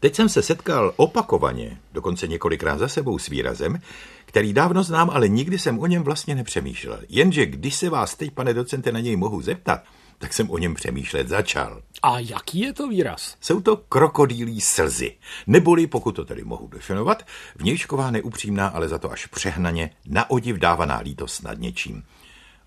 Teď jsem se setkal opakovaně, dokonce několikrát za sebou s výrazem, který dávno znám, ale nikdy jsem o něm vlastně nepřemýšlel. Jenže když se vás teď, pane docente, na něj mohu zeptat, tak jsem o něm přemýšlet začal. A jaký je to výraz? Jsou to krokodýlí slzy. Neboli, pokud to tedy mohu definovat, vnějšková neupřímná, ale za to až přehnaně, na odiv dávaná lítost nad něčím.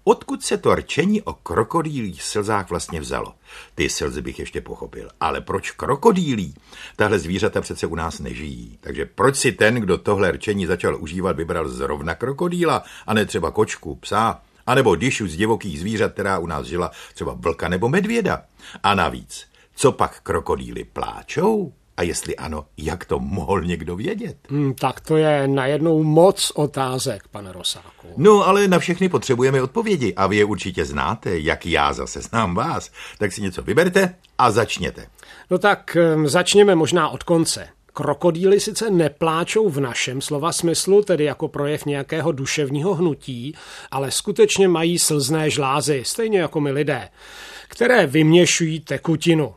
Odkud se to rčení o krokodýlích slzách vlastně vzalo? Ty slzy bych ještě pochopil. Ale proč krokodýlí? Tahle zvířata přece u nás nežijí. Takže proč si ten, kdo tohle rčení začal užívat, vybral zrovna krokodýla a ne třeba kočku, psa? A nebo dišu z divokých zvířat, která u nás žila, třeba vlka nebo medvěda. A navíc, co pak krokodýly pláčou? A jestli ano, jak to mohl někdo vědět? Hmm, tak to je najednou moc otázek, pane Rosáku. No, ale na všechny potřebujeme odpovědi a vy je určitě znáte, jak já zase znám vás. Tak si něco vyberte a začněte. No tak hm, začněme možná od konce. Krokodýly sice nepláčou v našem slova smyslu, tedy jako projev nějakého duševního hnutí, ale skutečně mají slzné žlázy, stejně jako my lidé, které vyměšují tekutinu.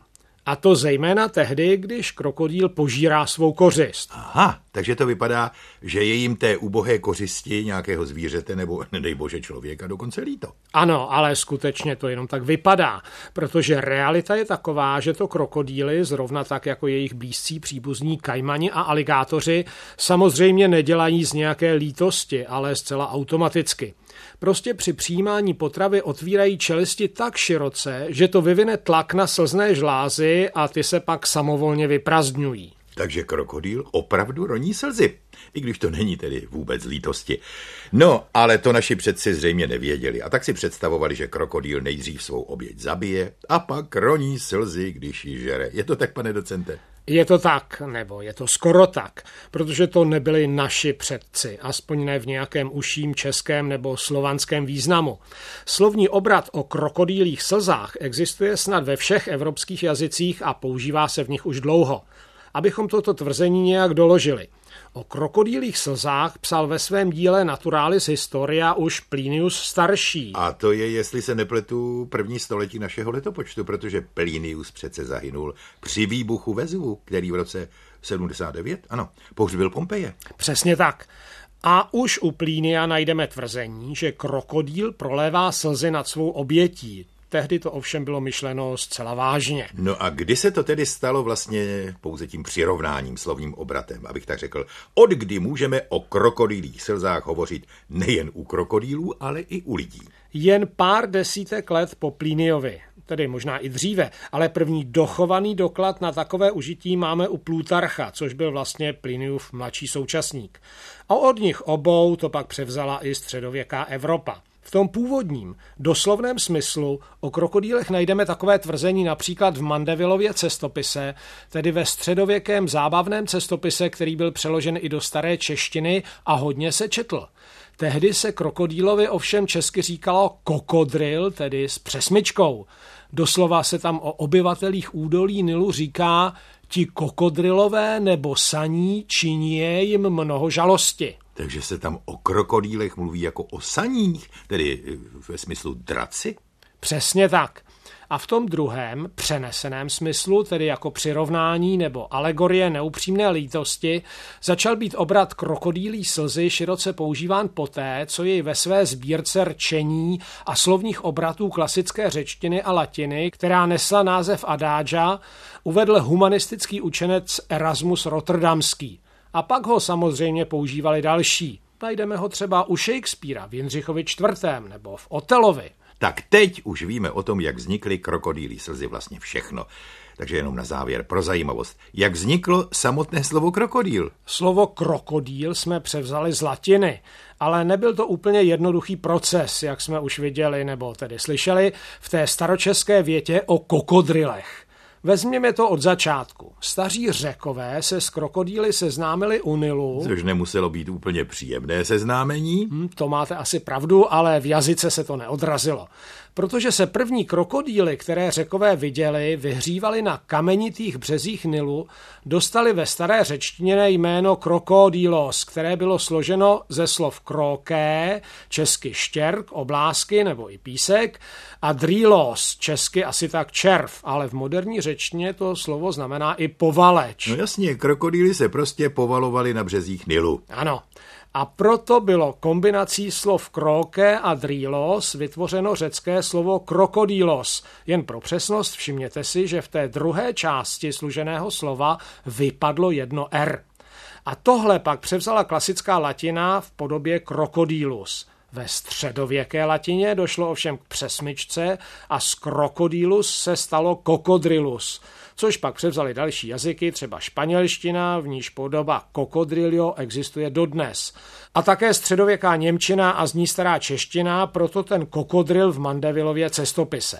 A to zejména tehdy, když krokodýl požírá svou kořist. Aha, takže to vypadá, že je jim té ubohé kořisti nějakého zvířete nebo, nedej bože, člověka dokonce líto. Ano, ale skutečně to jenom tak vypadá, protože realita je taková, že to krokodýly, zrovna tak jako jejich blízcí příbuzní kajmani a aligátoři, samozřejmě nedělají z nějaké lítosti, ale zcela automaticky. Prostě při přijímání potravy otvírají čelisti tak široce, že to vyvine tlak na slzné žlázy a ty se pak samovolně vyprazdňují. Takže krokodýl opravdu roní slzy, i když to není tedy vůbec lítosti. No, ale to naši předci zřejmě nevěděli a tak si představovali, že krokodýl nejdřív svou oběť zabije a pak roní slzy, když ji žere. Je to tak, pane docente? Je to tak, nebo je to skoro tak, protože to nebyli naši předci, aspoň ne v nějakém uším českém nebo slovanském významu. Slovní obrat o krokodýlích slzách existuje snad ve všech evropských jazycích a používá se v nich už dlouho. Abychom toto tvrzení nějak doložili. O krokodýlích slzách psal ve svém díle Naturalis Historia už Plinius starší. A to je, jestli se nepletu, první století našeho letopočtu, protože Plinius přece zahynul při výbuchu Vezuvu, který v roce 79, ano, pohřbil Pompeje. Přesně tak. A už u Plínia najdeme tvrzení, že krokodýl prolévá slzy nad svou obětí. Tehdy to ovšem bylo myšleno zcela vážně. No a kdy se to tedy stalo vlastně pouze tím přirovnáním, slovním obratem, abych tak řekl, od kdy můžeme o krokodýlích slzách hovořit nejen u krokodýlů, ale i u lidí? Jen pár desítek let po Plíniovi, tedy možná i dříve, ale první dochovaný doklad na takové užití máme u Plutarcha, což byl vlastně Pliniův mladší současník. A od nich obou to pak převzala i středověká Evropa. V tom původním, doslovném smyslu o krokodýlech najdeme takové tvrzení například v Mandevilově cestopise, tedy ve středověkém zábavném cestopise, který byl přeložen i do staré češtiny a hodně se četl. Tehdy se krokodýlovi ovšem česky říkalo kokodril, tedy s přesmičkou. Doslova se tam o obyvatelích údolí Nilu říká, ti kokodrilové nebo saní činí jim mnoho žalosti. Takže se tam o krokodýlech mluví jako o saních, tedy eh, ve smyslu draci? Přesně tak. A v tom druhém, přeneseném smyslu, tedy jako přirovnání nebo alegorie neupřímné lítosti, začal být obrat krokodýlí slzy široce používán poté, co jej ve své sbírce rčení a slovních obratů klasické řečtiny a latiny, která nesla název Adáža, uvedl humanistický učenec Erasmus Rotterdamský. A pak ho samozřejmě používali další. Najdeme ho třeba u Shakespearea v Jindřichovi IV. nebo v Otelovi. Tak teď už víme o tom, jak vznikly krokodýlí slzy vlastně všechno. Takže jenom na závěr pro zajímavost. Jak vzniklo samotné slovo krokodýl? Slovo krokodýl jsme převzali z latiny, ale nebyl to úplně jednoduchý proces, jak jsme už viděli nebo tedy slyšeli v té staročeské větě o kokodrilech. Vezměme to od začátku. Staří řekové se s krokodýly seznámili u Nilu. Což nemuselo být úplně příjemné seznámení. Hmm, to máte asi pravdu, ale v jazyce se to neodrazilo. protože se první krokodýly, které řekové viděli, vyhřívaly na kamenitých březích Nilu, dostali ve staré řečtině jméno krokodýlos, které bylo složeno ze slov kroké, česky štěrk, oblásky nebo i písek, a drýlos, česky asi tak červ, ale v moderní řečtině to slovo znamená i povaleč. No jasně, krokodýly se prostě povalovali na březích Nilu. Ano. A proto bylo kombinací slov kroke a drýlos vytvořeno řecké slovo krokodýlos. Jen pro přesnost všimněte si, že v té druhé části služeného slova vypadlo jedno R. A tohle pak převzala klasická latina v podobě krokodýlus. Ve středověké latině došlo ovšem k přesmičce a z krokodýlus se stalo kokodrilus což pak převzali další jazyky, třeba španělština, v níž podoba kokodrilio existuje dodnes. A také středověká němčina a z ní stará čeština, proto ten kokodril v Mandevilově cestopise.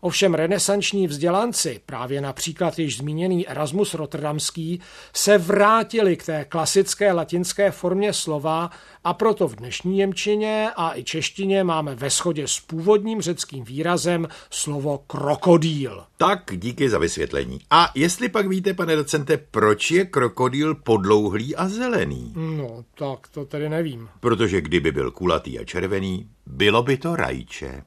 Ovšem renesanční vzdělanci, právě například již zmíněný Erasmus Rotterdamský, se vrátili k té klasické latinské formě slova a proto v dnešní Němčině a i češtině máme ve shodě s původním řeckým výrazem slovo krokodýl. Tak díky za vysvětlení. A jestli pak víte, pane docente, proč je krokodýl podlouhlý a zelený? No, tak to tedy nevím. Protože kdyby byl kulatý a červený, bylo by to rajče.